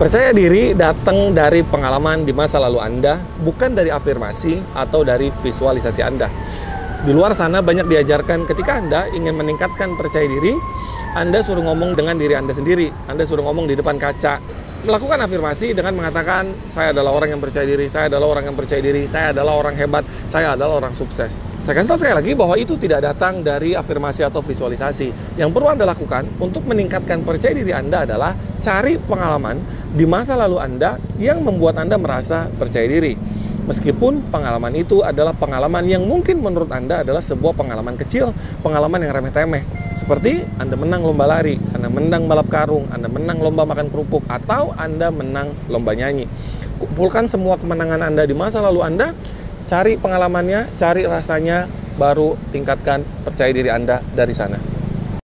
Percaya diri datang dari pengalaman di masa lalu Anda, bukan dari afirmasi atau dari visualisasi Anda. Di luar sana banyak diajarkan ketika Anda ingin meningkatkan percaya diri, Anda suruh ngomong dengan diri Anda sendiri. Anda suruh ngomong di depan kaca. Melakukan afirmasi dengan mengatakan, saya adalah orang yang percaya diri, saya adalah orang yang percaya diri, saya adalah orang hebat, saya adalah orang sukses. Saya kasih tahu sekali lagi bahwa itu tidak datang dari afirmasi atau visualisasi. Yang perlu Anda lakukan untuk meningkatkan percaya diri Anda adalah cari pengalaman di masa lalu Anda yang membuat Anda merasa percaya diri. Meskipun pengalaman itu adalah pengalaman yang mungkin menurut Anda adalah sebuah pengalaman kecil, pengalaman yang remeh-temeh. Seperti Anda menang lomba lari, Anda menang balap karung, Anda menang lomba makan kerupuk, atau Anda menang lomba nyanyi. Kumpulkan semua kemenangan Anda di masa lalu Anda, cari pengalamannya, cari rasanya, baru tingkatkan percaya diri Anda dari sana.